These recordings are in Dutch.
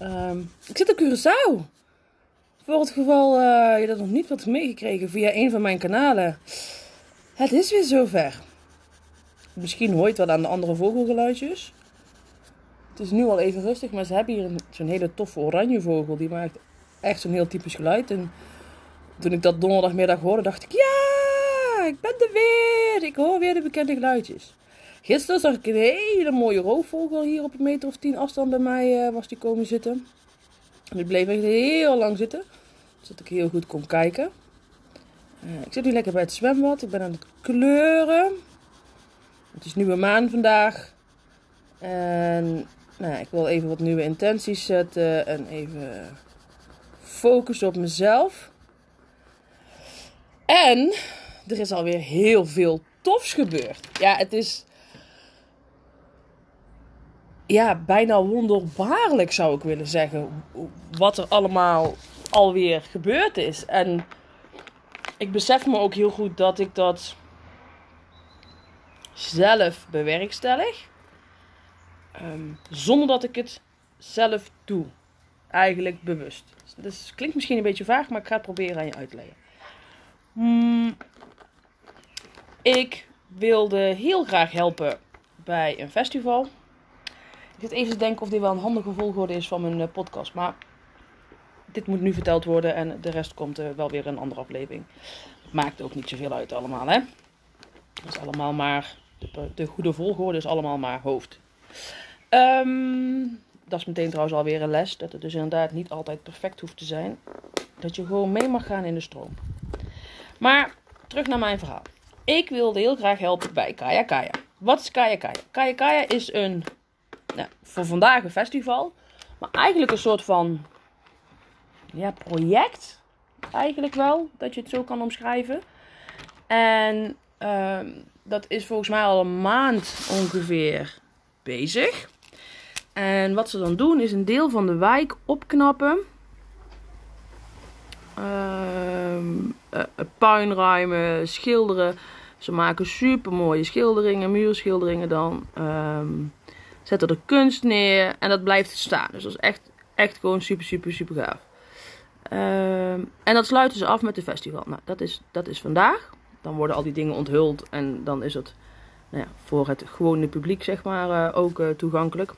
Ehm, ik zit op Curaçao. Voor het geval uh, je dat nog niet had meegekregen via een van mijn kanalen. Het is weer zover. Misschien hoort wel aan de andere vogelgeluidjes. Het is nu al even rustig, maar ze hebben hier zo'n hele toffe oranje vogel. Die maakt echt zo'n heel typisch geluid. En toen ik dat donderdagmiddag hoorde, dacht ik: Ja, ik ben er weer. Ik hoor weer de bekende geluidjes. Gisteren zag ik een hele mooie roofvogel hier op een meter of tien afstand bij mij uh, was die komen zitten. Die bleef echt heel lang zitten. Zodat ik heel goed kon kijken. Uh, ik zit nu lekker bij het zwembad. Ik ben aan het kleuren. Het is nieuwe maan vandaag. En nou, ik wil even wat nieuwe intenties zetten. En even focussen op mezelf. En er is alweer heel veel tofs gebeurd. Ja, het is ja, bijna wonderbaarlijk zou ik willen zeggen. Wat er allemaal alweer gebeurd is. En ik besef me ook heel goed dat ik dat zelf bewerkstellig. Um, zonder dat ik het zelf doe. Eigenlijk bewust. Dus klinkt misschien een beetje vaag, maar ik ga het proberen aan je uit te leggen. Hmm, ik wilde heel graag helpen bij een festival. Ik zit even te denken of dit wel een handige volgorde is van mijn eh, podcast. Maar dit moet nu verteld worden en de rest komt uh, wel weer een andere aflevering. Maakt ook niet zoveel uit allemaal, hè. Dat is allemaal maar... De, de goede volgorde is allemaal maar hoofd. Um, dat is meteen trouwens alweer een les. Dat het dus inderdaad niet altijd perfect hoeft te zijn. Dat je gewoon mee mag gaan in de stroom. Maar terug naar mijn verhaal. Ik wilde heel graag helpen bij Kaya Kaya. Wat is Kaya Kaya? Kaya Kaya is een voor vandaag een festival. Maar eigenlijk een soort van ja, project. Eigenlijk wel, dat je het zo kan omschrijven. En uh, dat is volgens mij al een maand ongeveer bezig. En wat ze dan doen is een deel van de wijk opknappen. Uh, uh, puin ruimen, schilderen. Ze maken super mooie schilderingen, muurschilderingen dan. Uh, zetten er kunst neer en dat blijft staan. Dus dat is echt, echt gewoon super, super, super gaaf. Ehm, en dat sluiten ze af met de festival. Nou, dat is, dat is vandaag. Dan worden al die dingen onthuld en dan is het nou ja, voor het gewone publiek zeg maar uh, ook uh, toegankelijk.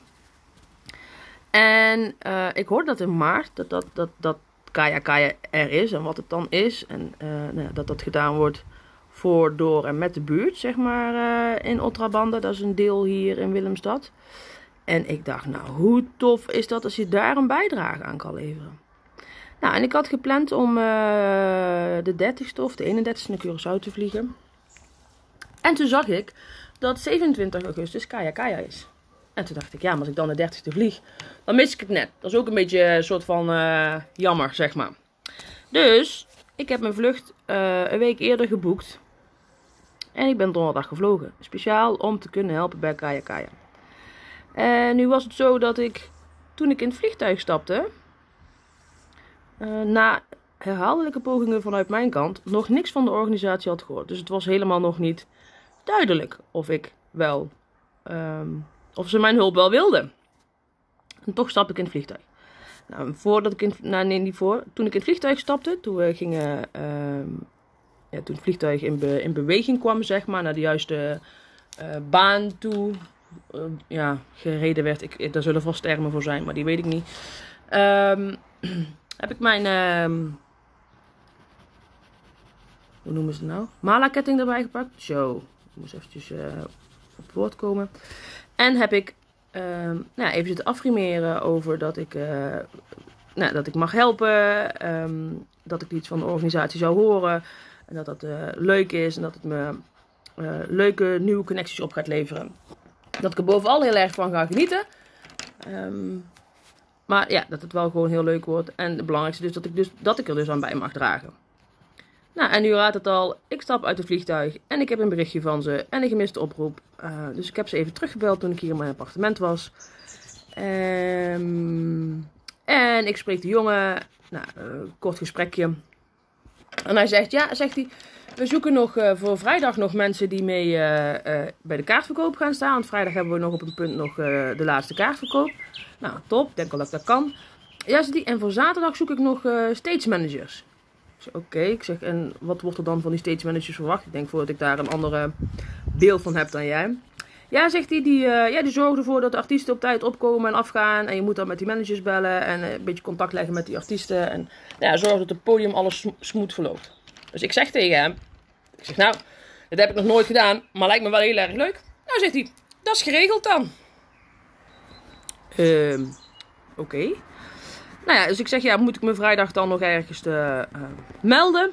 En uh, ik hoorde dat in maart dat, dat, dat, dat Kaya Kaya er is en wat het dan is. En nou dat dat gedaan wordt voor, door en met de buurt, zeg maar, uh, in Otrabanda. Dat is een deel hier in Willemstad. En ik dacht, nou, hoe tof is dat als je daar een bijdrage aan kan leveren? Nou, en ik had gepland om uh, de 30ste of de 31ste naar Curaçao te vliegen. En toen zag ik dat 27 augustus Kaya Kaya is. En toen dacht ik, ja, maar als ik dan de 30ste vlieg, dan mis ik het net. Dat is ook een beetje een soort van uh, jammer, zeg maar. Dus, ik heb mijn vlucht een week eerder geboekt. En ik ben donderdag gevlogen. Speciaal om te kunnen helpen bij Kaya Kaya. En nu was het zo dat ik, toen ik in het vliegtuig stapte, uh, na herhaaldelijke pogingen vanuit mijn kant, nog niks van de organisatie had gehoord. Dus het was helemaal nog niet duidelijk of ik wel, um, of ze mijn hulp wel wilden. En toch stap ik in het vliegtuig. Nou, voordat ik in, nou, nee, niet voor. Toen ik in het vliegtuig stapte, toen we gingen uh, toen het vliegtuig in, in beweging kwam, zeg maar, naar de juiste uh, baan toe uh, ja, gereden werd. Ik, daar zullen vast termen voor zijn, maar die weet ik niet. Um, heb ik mijn, uh, hoe noemen ze het nou? Mala-ketting erbij gepakt. Zo, ik moest eventjes uh, op het woord komen. En heb ik ehm, nou, even zitten affirmeren over dat ik, nou, dat ik mag helpen. Dat ik iets van de organisatie zou horen. En dat dat uh, leuk is en dat het me leuke nieuwe connecties op gaat leveren. Dat ik er bovenal heel erg van ga genieten. Um, maar ja, dat het wel gewoon heel leuk wordt. En het belangrijkste is dat ik, dus, dat ik er dus aan bij mag dragen. Nou, en nu raadt het al. Ik stap uit het vliegtuig en ik heb een berichtje van ze en een gemiste oproep. Uh, dus ik heb ze even teruggebeld toen ik hier in mijn appartement was. Um, en ik spreek de jongen. Nou, kort gesprekje. En hij zegt, ja, zegt hij, we zoeken nog uh, voor vrijdag nog mensen die mee bij de kaartverkoop gaan staan. Want vrijdag hebben we nog op een punt nog de laatste kaartverkoop. Nou, top. Denk wel dat dat kan. Ja, die. En voor zaterdag zoek ik nog stage managers. Oké, ik zeg, en wat wordt er dan van die stage managers verwacht? Ik denk voordat ik daar een andere beeld van heb dan jij. Ja, zegt hij, die, uh, ja, die zorgen ervoor dat de artiesten op tijd opkomen en afgaan. En je moet dan met die managers bellen en uh, een beetje contact leggen met die artiesten. En ja, zorg dat het podium alles sm smooth verloopt. Dus ik zeg tegen hem, ik zeg nou, dat heb ik nog nooit gedaan, maar lijkt me wel heel erg leuk. Nou, zegt hij, dat is geregeld dan. Uh, Oké. Nou ja, dus ik zeg, ja, moet ik me vrijdag dan nog ergens te, uh, melden?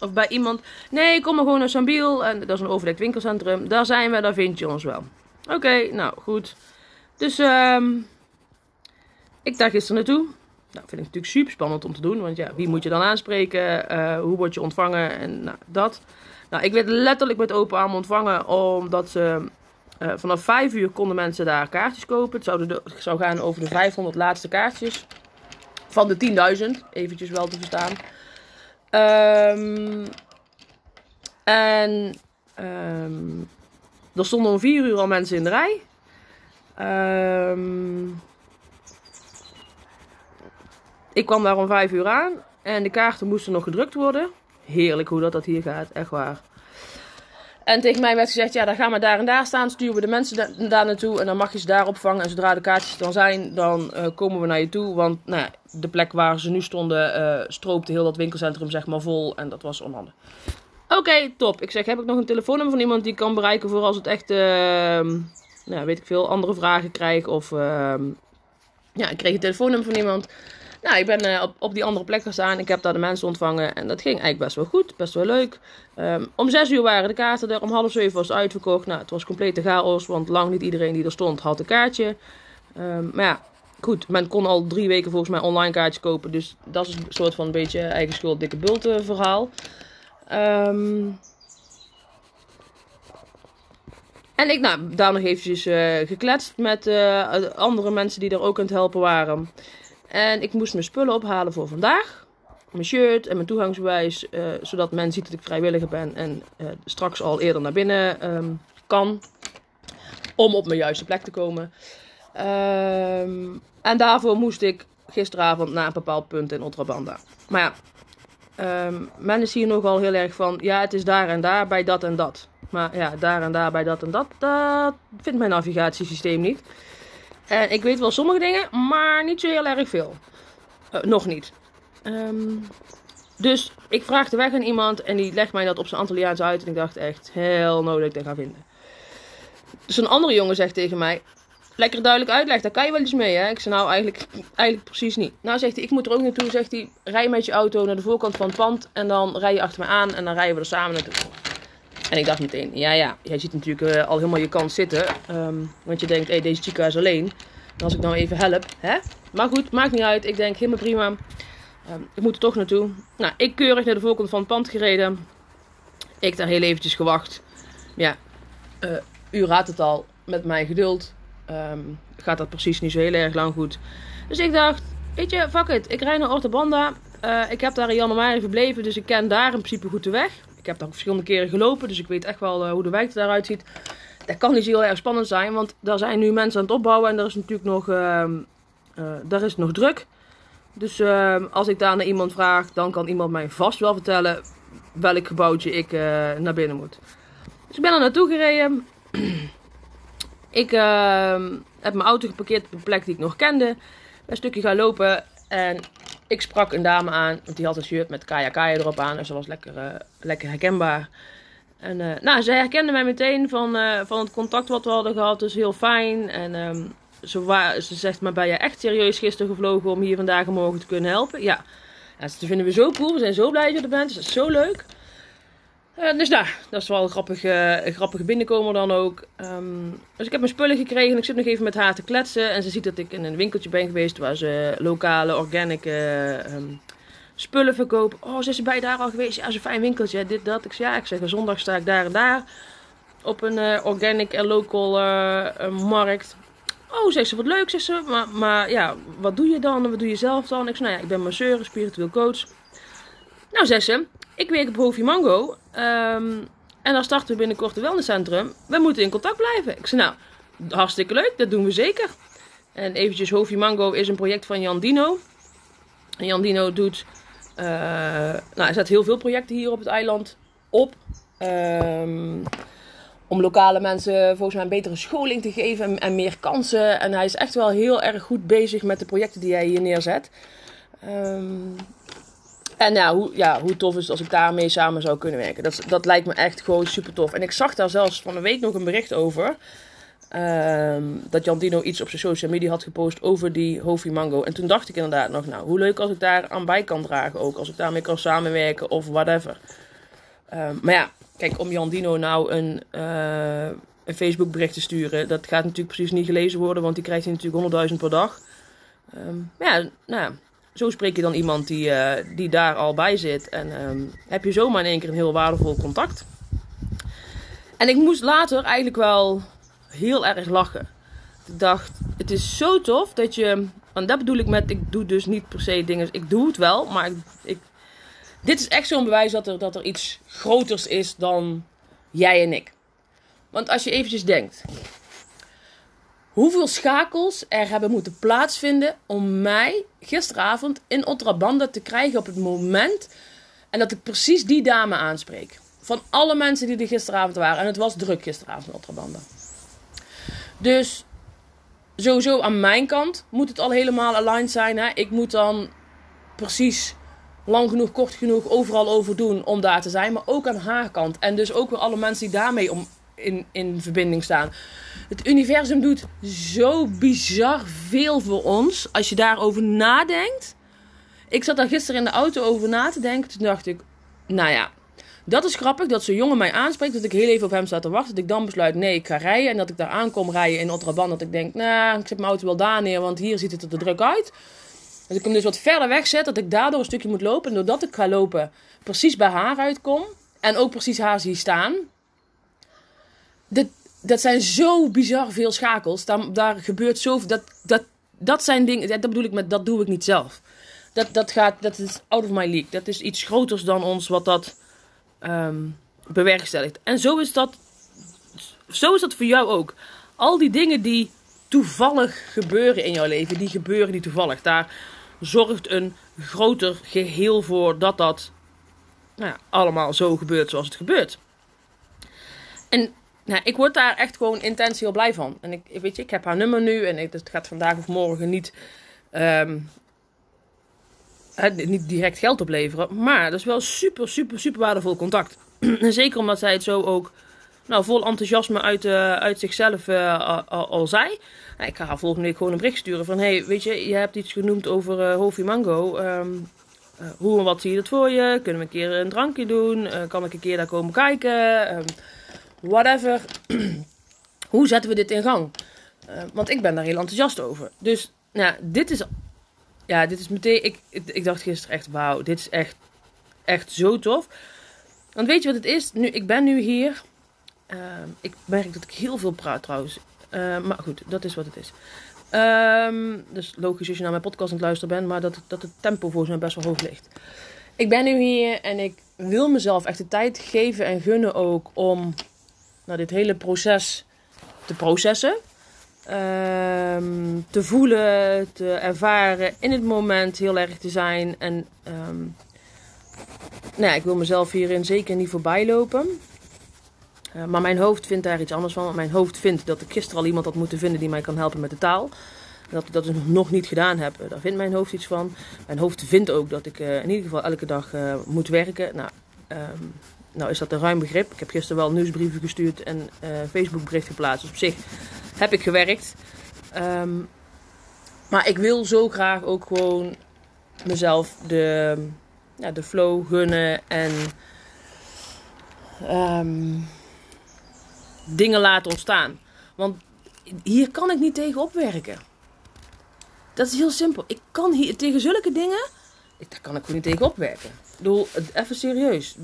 Of bij iemand? Nee, kom maar gewoon naar Sambiel. En dat is een overdekt winkelcentrum. Daar zijn we, daar vind je ons wel. Oké, nou goed. Dus um, ik daar gisteren naartoe. Nou, vind ik natuurlijk super spannend om te doen. Want ja, wie moet je dan aanspreken? Uh, hoe word je ontvangen? En nou, dat. Nou, ik werd letterlijk met open armen ontvangen. Omdat ze uh, vanaf 5 uur konden mensen daar kaartjes kopen. Het zou, de, zou gaan over de 500 laatste kaartjes. Van de 10.000, eventjes wel te verstaan. Um, en um, er stonden om 4 uur al mensen in de rij. Um, ik kwam daar om 5 uur aan. En de kaarten moesten nog gedrukt worden. Heerlijk hoe dat, dat hier gaat, echt waar. En tegen mij werd gezegd, ja, dan gaan we daar en daar staan. Sturen we de mensen da daar naartoe en dan mag je ze daar opvangen. En zodra de kaartjes dan zijn, dan uh, komen we naar je toe. Want nou, de plek waar ze nu stonden, uh, stroopte heel dat winkelcentrum zeg maar vol. En dat was onhandig. Oké, top. Ik zeg, heb ik nog een telefoonnummer van iemand die ik kan bereiken voor als het echt, uh, nou, weet ik veel, andere vragen krijg. Of, ja, ik kreeg een telefoonnummer van iemand. Nou, ik ben uh, op, op die andere plek gestaan. Ik heb daar de mensen ontvangen. En dat ging eigenlijk best wel goed. Best wel leuk. Um, om zes uur waren de kaarten er. Om half zeven was het uitverkocht. Nou, het was complete chaos. Want lang niet iedereen die er stond had een kaartje. Um, maar ja, goed. Men kon al drie weken volgens mij online kaartjes kopen. Dus dat is een soort van een beetje eigen schuld, dikke bulten verhaal. Um, en ik, nou, daar nog eventjes uh, gekletst met andere mensen die er ook aan het helpen waren. En ik moest mijn spullen ophalen voor vandaag. Mijn shirt en mijn toegangsbewijs. Uh, zodat men ziet dat ik vrijwilliger ben. En uh, straks al eerder naar binnen um, kan. Om op mijn juiste plek te komen. Um, en daarvoor moest ik gisteravond naar een bepaald punt in Otrabanda. Maar ja, um, men is hier nogal heel erg van. Ja, het is daar en daar bij dat en dat. Maar ja, daar en daar bij dat en dat. Dat vindt mijn navigatiesysteem niet. En ik weet wel sommige dingen, maar niet zo heel erg veel. Uh, nog niet. Um, dus ik vraag de weg aan iemand en die legt mij dat op zijn Antilliaans uit. En ik dacht echt, heel nodig dat ik dat ga vinden. Dus een andere jongen zegt tegen mij, lekker duidelijk uitleg, daar kan je wel iets mee hè. Ik zei nou eigenlijk, eigenlijk precies niet. Nou zegt hij, ik moet er ook naartoe, zegt hij, rij met je auto naar de voorkant van het pand. En dan rij je achter me aan en dan rijden we er samen naartoe. En ik dacht meteen, ja ja, jij ziet natuurlijk uh, al helemaal je kans zitten. Um, want je denkt, hey, deze chica is alleen. En als ik nou even help, hè? Maar goed, maakt niet uit. Ik denk, helemaal prima. Um, ik moet er toch naartoe. Nou, ik keurig naar de voorkant van het pand gereden. Ik daar heel eventjes gewacht. Ja, uh, u raadt het al. Met mijn geduld um, gaat dat precies niet zo heel erg lang goed. Dus ik dacht, weet je, fuck it. Ik rijd naar Ortobanda. Uh, ik heb daar in januari verbleven, dus ik ken daar in principe goed de weg. Ik heb daar verschillende keren gelopen, dus ik weet echt wel uh, hoe de wijk eruit ziet. Dat kan niet heel erg spannend zijn, want daar zijn nu mensen aan het opbouwen en er is natuurlijk nog, uh, uh, daar is nog druk. Dus uh, als ik daar naar iemand vraag, dan kan iemand mij vast wel vertellen welk gebouwtje ik naar binnen moet. Dus ik ben er naartoe gereden. ik heb mijn auto geparkeerd op een plek die ik nog kende. Een stukje gaan lopen en ik sprak een dame aan, want die had een shirt met Kaya Kaya erop aan. Dus dat was lekker, eh, lekker herkenbaar. En uh, nou, zij herkende mij meteen van, uh, van het contact wat we hadden gehad. Dus heel fijn. En um, ze, ze zegt, maar ben je echt serieus gisteren gevlogen om hier vandaag en morgen te kunnen helpen? Ja. ja dat vinden we zo cool. We zijn zo blij dat je er bent. Dat is zo leuk. Uh, dus nou, dat is wel een grappige, een grappige binnenkomer dan ook. Um, dus ik heb mijn spullen gekregen. Ik zit nog even met haar te kletsen. En ze ziet dat ik in een winkeltje ben geweest waar ze lokale, organic um, spullen verkopen. Oh, ze is bij daar al geweest? Ja, een fijn winkeltje. Dit, dat. Ik zeg, ja, ik zeg, zondag sta ik daar en daar. Op een uh, organic en local markt. Oh, zegt ze, wat leuk, zegt ze. Maar, maar ja, wat doe je dan? Wat doe je zelf dan? Ik zeg, nou ja, ik ben masseur, spiritueel coach. Nou, zegt ze, ik werk op Hoofdje Mango. Um, en dan starten we binnenkort een wellnesscentrum. We moeten in contact blijven. Ik zei, nou, hartstikke leuk, dat doen we zeker. En eventjes, Hoofdje Mango is een project van Jan Dino. En Jan Dino doet... Uh, nou, er zet heel veel projecten hier op het eiland op. Um, om lokale mensen volgens mij een betere scholing te geven en, en, meer kansen. En hij is echt wel heel erg goed bezig met de projecten die hij hier neerzet. Um, en ja hoe, ja, hoe tof is het als ik daarmee samen zou kunnen werken. Dat, dat lijkt me echt gewoon super tof. En ik zag daar zelfs van een week nog een bericht over. Um, dat Jan Dino iets op zijn social media had gepost over die Hofi Mango. En toen dacht ik inderdaad nog, nou, hoe leuk als ik daar aan bij kan dragen ook. Als ik daarmee kan samenwerken of whatever. Um, maar ja, kijk, om Jan Dino nou een, uh, een Facebook bericht te sturen. Dat gaat natuurlijk precies niet gelezen worden, want die krijgt hij natuurlijk 100.000 per dag. Um, ja, nou ja zo spreek je dan iemand die, uh, die daar al bij zit. En um, heb je zomaar in één keer een heel waardevol contact. En ik moest later eigenlijk wel heel erg lachen. Ik dacht, het is zo tof dat je. En dat bedoel ik met, ik doe dus niet per se dingen. Ik doe het wel, maar ik, ik dit is echt zo'n bewijs dat er, dat er iets groters is dan jij en ik. Want als je eventjes denkt, hoeveel schakels er hebben moeten plaatsvinden om mij gisteravond in Otrabanda te krijgen op het moment en dat ik precies die dame aanspreek. Van alle mensen die er gisteravond waren. En het was druk gisteravond in Otrabanda. Dus sowieso aan mijn kant moet het al helemaal aligned zijn. Hè? Ik moet dan precies lang genoeg, kort genoeg, overal over doen om daar te zijn. Maar ook aan haar kant. En dus ook weer alle mensen die daarmee om, in, in verbinding staan. Het universum doet zo bizar veel voor ons. Als je daarover nadenkt. Ik zat daar gisteren in de auto over na te denken. Toen dacht ik, nou ja, dat is grappig dat zo'n jongen mij aanspreekt. Dat ik heel even op hem sta te wachten. Dat ik dan besluit, nee, ik ga rijden. En dat ik daar aankom rijden in Otraband. Dat ik denk, nou, ik zet mijn auto wel daar neer. Want hier ziet het er te druk uit. Dat ik hem dus wat verder weg zet. Dat ik daardoor een stukje moet lopen. En doordat ik ga lopen, precies bij haar uitkom. En ook precies haar zie staan. Dat, zijn zo bizar veel schakels. Daar, daar gebeurt zoveel. Dat, dat, dat zijn dingen. Dat bedoel ik met dat doe ik niet zelf. Dat, dat gaat. Dat is out of my league. Dat is iets groters dan ons wat dat um, bewerkstelligt. En zo is dat. Zo is dat voor jou ook. Al die dingen die toevallig gebeuren in jouw leven, die gebeuren die toevallig. Daar zorgt een groter geheel voor dat dat nou ja, allemaal zo gebeurt zoals het gebeurt. En nou, ik word daar echt gewoon intens heel blij van. En ik, weet je, ik heb haar nummer nu en het gaat vandaag of morgen niet, um, niet direct geld opleveren. Maar dat is wel super, super, super waardevol contact. en zeker omdat zij het zo ook nou, vol enthousiasme uit, uh, uit zichzelf uh, al, zei. Nou, ik ga haar volgende week gewoon een bericht sturen van... hey, weet je, je hebt iets genoemd over uh, Mango. Um, hoe en wat zie je dat voor je? Kunnen we een keer een drankje doen? kan ik een keer daar komen kijken? Um, whatever. Hoe zetten we dit in gang? Uh, want ik ben daar heel enthousiast over. Dus, nou, dit is. Ja, dit is meteen. Ik, ik, dacht gisteren echt, wauw, dit is echt, echt zo tof. Want weet je wat het is? Nu, ik ben nu hier. Uh, ik merk dat ik heel veel praat trouwens. Uh, maar goed, dat is wat het is. Um, dus logisch als je naar mijn podcast aan het luisteren bent, maar dat, dat het tempo volgens mij best wel hoog ligt. Ik ben nu hier en ik wil mezelf echt de tijd geven en gunnen ook om nou, dit hele proces te processen. Um, te voelen, te ervaren, in het moment heel erg te zijn. En um, nou ik wil mezelf hierin zeker niet voorbij lopen. Uh, maar mijn hoofd vindt daar iets anders van. Mijn hoofd vindt dat ik gisteren al iemand had moeten vinden die mij kan helpen met de taal. Dat ik dat dus nog niet gedaan heb. Daar vindt mijn hoofd iets van. Mijn hoofd vindt ook dat ik in ieder geval elke dag moet werken. Nou, ehm, nou is dat een ruim begrip. Ik heb gisteren wel nieuwsbrieven gestuurd en Facebook bericht geplaatst. Dus op zich heb ik gewerkt. Ehm, maar ik wil zo graag ook gewoon mezelf de, ja, de flow gunnen en ehm, dingen laten ontstaan. Want hier kan ik niet tegen opwerken. Dat is heel simpel. Ik kan hier tegen zulke dingen, daar kan ik gewoon niet tegen opwerken. Ik bedoel, even serieus.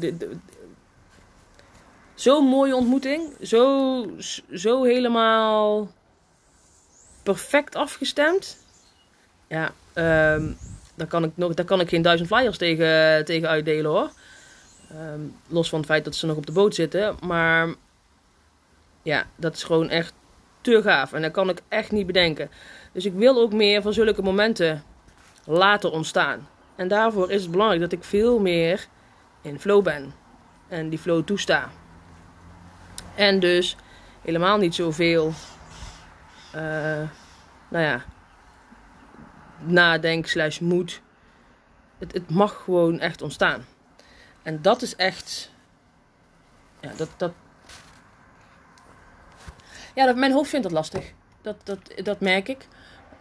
Zo'n mooie ontmoeting. Zo, zo helemaal perfect afgestemd. Ja, um, daar, kan ik nog, daar kan ik geen duizend flyers tegen, tegen uitdelen hoor. Ehm, los van het feit dat ze nog op de boot zitten. Maar ja, dat is gewoon echt te gaaf. En dat kan ik echt niet bedenken. Dus ik wil ook meer van zulke momenten laten ontstaan. En daarvoor is het belangrijk dat ik veel meer in flow ben. En die flow toesta. En dus helemaal niet zoveel. Uh, nou ja, nadenk slash moet. Het, het mag gewoon echt ontstaan. En dat is echt. Ja, dat. dat ja, dat, mijn hoofd vindt dat lastig. Dat, dat, dat merk ik.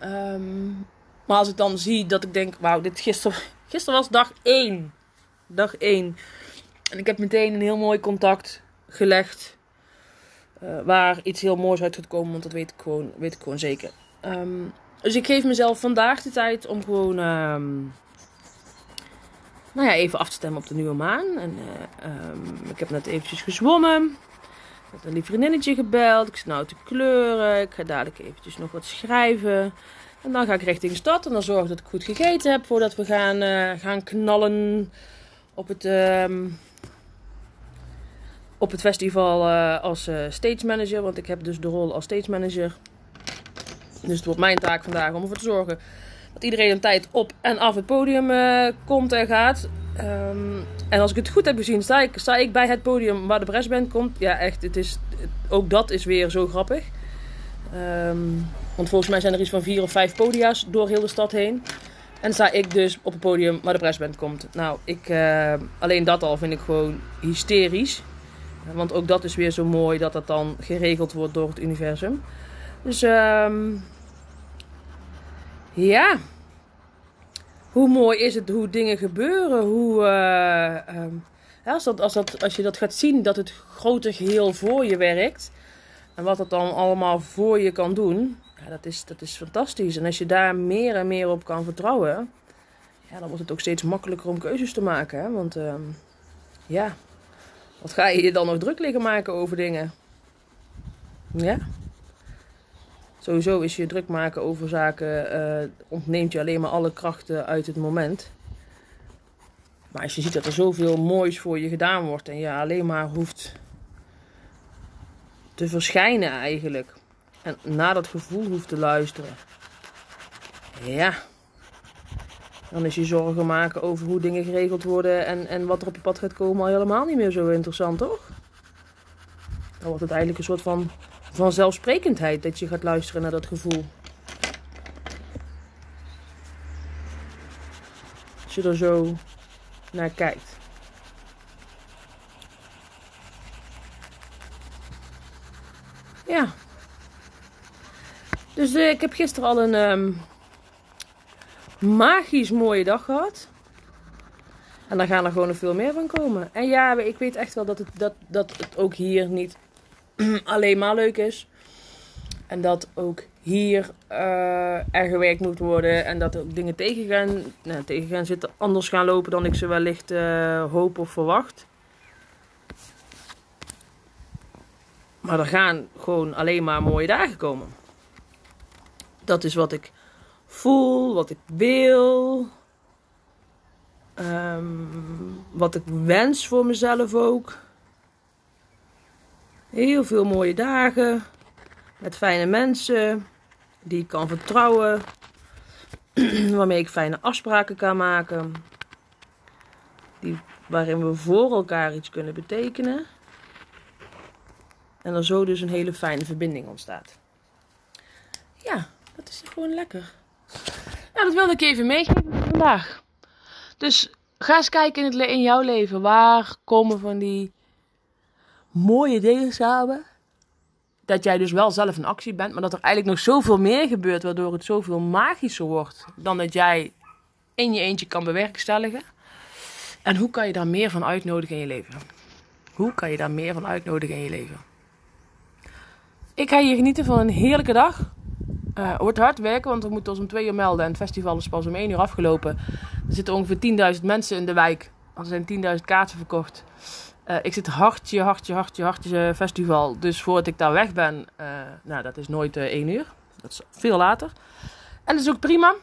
Um, maar als ik dan zie dat ik denk, wauw, dit gisteren, gisteren was dag 1. Dag 1. En ik heb meteen een heel mooi contact gelegd. Uh, waar iets heel moois uit gaat komen, want dat weet ik gewoon, weet ik gewoon zeker. Um, dus ik geef mezelf vandaag de tijd om gewoon um, nou ja, even af te stemmen op de nieuwe maan. En, uh, um, ik heb net eventjes gezwommen. Ik heb een lief vriendinnetje gebeld. Ik zit nou te kleuren. Ik ga dadelijk eventjes nog wat schrijven. En dan ga ik richting de stad. En dan zorg dat ik goed gegeten heb voordat we gaan, uh, gaan knallen op het, op het festival uh, als uh, stage manager. Want ik heb dus de rol als stage manager. Dus het wordt mijn taak vandaag om ervoor te zorgen dat iedereen een tijd op en af het podium uh, komt en gaat. Um, en als ik het goed heb gezien, sta ik, ik bij het podium waar de brassband komt. Ja, echt, het is, ook dat is weer zo grappig. Um, want volgens mij zijn er iets van vier of vijf podia's door heel de stad heen. En sta ik dus op het podium waar de brassband komt. Nou, ik, alleen dat al vind ik gewoon hysterisch. Want ook dat is weer zo mooi dat dat dan geregeld wordt door het universum. Dus um, ja. Hoe mooi is het hoe dingen gebeuren. Hoe, uh, um, als, dat, als, dat, als je dat gaat zien, dat het grote geheel voor je werkt. En wat het dan allemaal voor je kan doen. Ja, dat is, dat is fantastisch. En als je daar meer en meer op kan vertrouwen. Ja, dan wordt het ook steeds makkelijker om keuzes te maken. Hè? Want um, ja, wat ga je je dan nog druk liggen maken over dingen? Ja. Sowieso is je druk maken over zaken, uh, ontneemt je alleen maar alle krachten uit het moment. Maar als je ziet dat er zoveel moois voor je gedaan wordt en je alleen maar hoeft te verschijnen eigenlijk. En naar dat gevoel hoeft te luisteren. Ja. Dan is je zorgen maken over hoe dingen geregeld worden en, en wat er op je pad gaat komen al helemaal niet meer zo interessant, toch? Dan wordt het eigenlijk een soort van vanzelfsprekendheid dat je gaat luisteren naar dat gevoel. Als je er zo naar kijkt. Ja. Dus uh, ik heb gisteren al een um, magisch mooie dag gehad. En daar gaan er gewoon nog veel meer van komen. En ja, ik weet echt wel dat het, dat, dat het ook hier niet alleen maar leuk is. En dat ook hier uh, er gewerkt moet worden. En dat er ook dingen tegen gaan, nou, tegen gaan zitten. Anders gaan lopen dan ik ze wellicht uh, hoop of verwacht. Maar er gaan gewoon alleen maar mooie dagen komen. Dat is wat ik voel, wat ik wil. Um, wat ik wens voor mezelf ook. Heel veel mooie dagen. Met fijne mensen. Die ik kan vertrouwen. waarmee ik fijne afspraken kan maken. Die, waarin we voor elkaar iets kunnen betekenen. En er zo dus een hele fijne verbinding ontstaat. Ja, dat is, gewoon lekker. Nou, dat wilde ik even meegeven vandaag. Dus ga eens kijken in, het, in jouw leven. Waar komen van die mooie dingen samen? Dat jij dus wel zelf in actie bent, maar dat er eigenlijk nog zoveel meer gebeurt, waardoor het zoveel magischer wordt dan dat jij in je eentje kan bewerkstelligen. En hoe kan je daar meer van uitnodigen in je leven? Hoe kan je daar meer van uitnodigen in je leven? Ik ga hier genieten van een heerlijke dag. Uh, wordt hard werken, want we moeten ons om twee uur melden. En het festival is pas om één uur afgelopen. Er zitten ongeveer 10.000 mensen in de wijk. Er zijn 10.000 kaarten verkocht. Uh, ik zit hartje, hartje, hartje, hartje festival. Dus voordat ik daar weg ben, nou dat is nooit één uur. Dat is veel later. En dat is ook prima.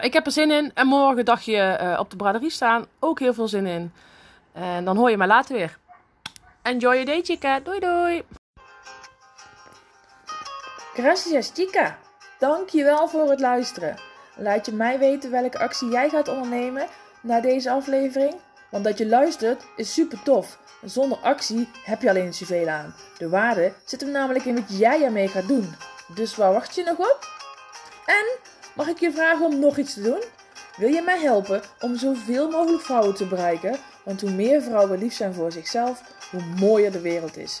ik heb er zin in. En morgen dagje op de braderie staan. Ook heel veel zin in. En dan hoor je mij later weer. Enjoy your day, chica. Doei doei. Gracias, chica. Dankjewel voor het luisteren. Laat je mij weten welke actie jij gaat ondernemen na deze aflevering. Want dat je luistert is super tof. zonder actie heb je alleen zoveel aan. De waarde zit hem namelijk in wat jij ermee gaat doen. Dus waar wacht je nog op? En mag ik je vragen om nog iets te doen? Wil je mij helpen om zoveel mogelijk vrouwen te bereiken? Want hoe meer vrouwen lief zijn voor zichzelf, hoe mooier de wereld is.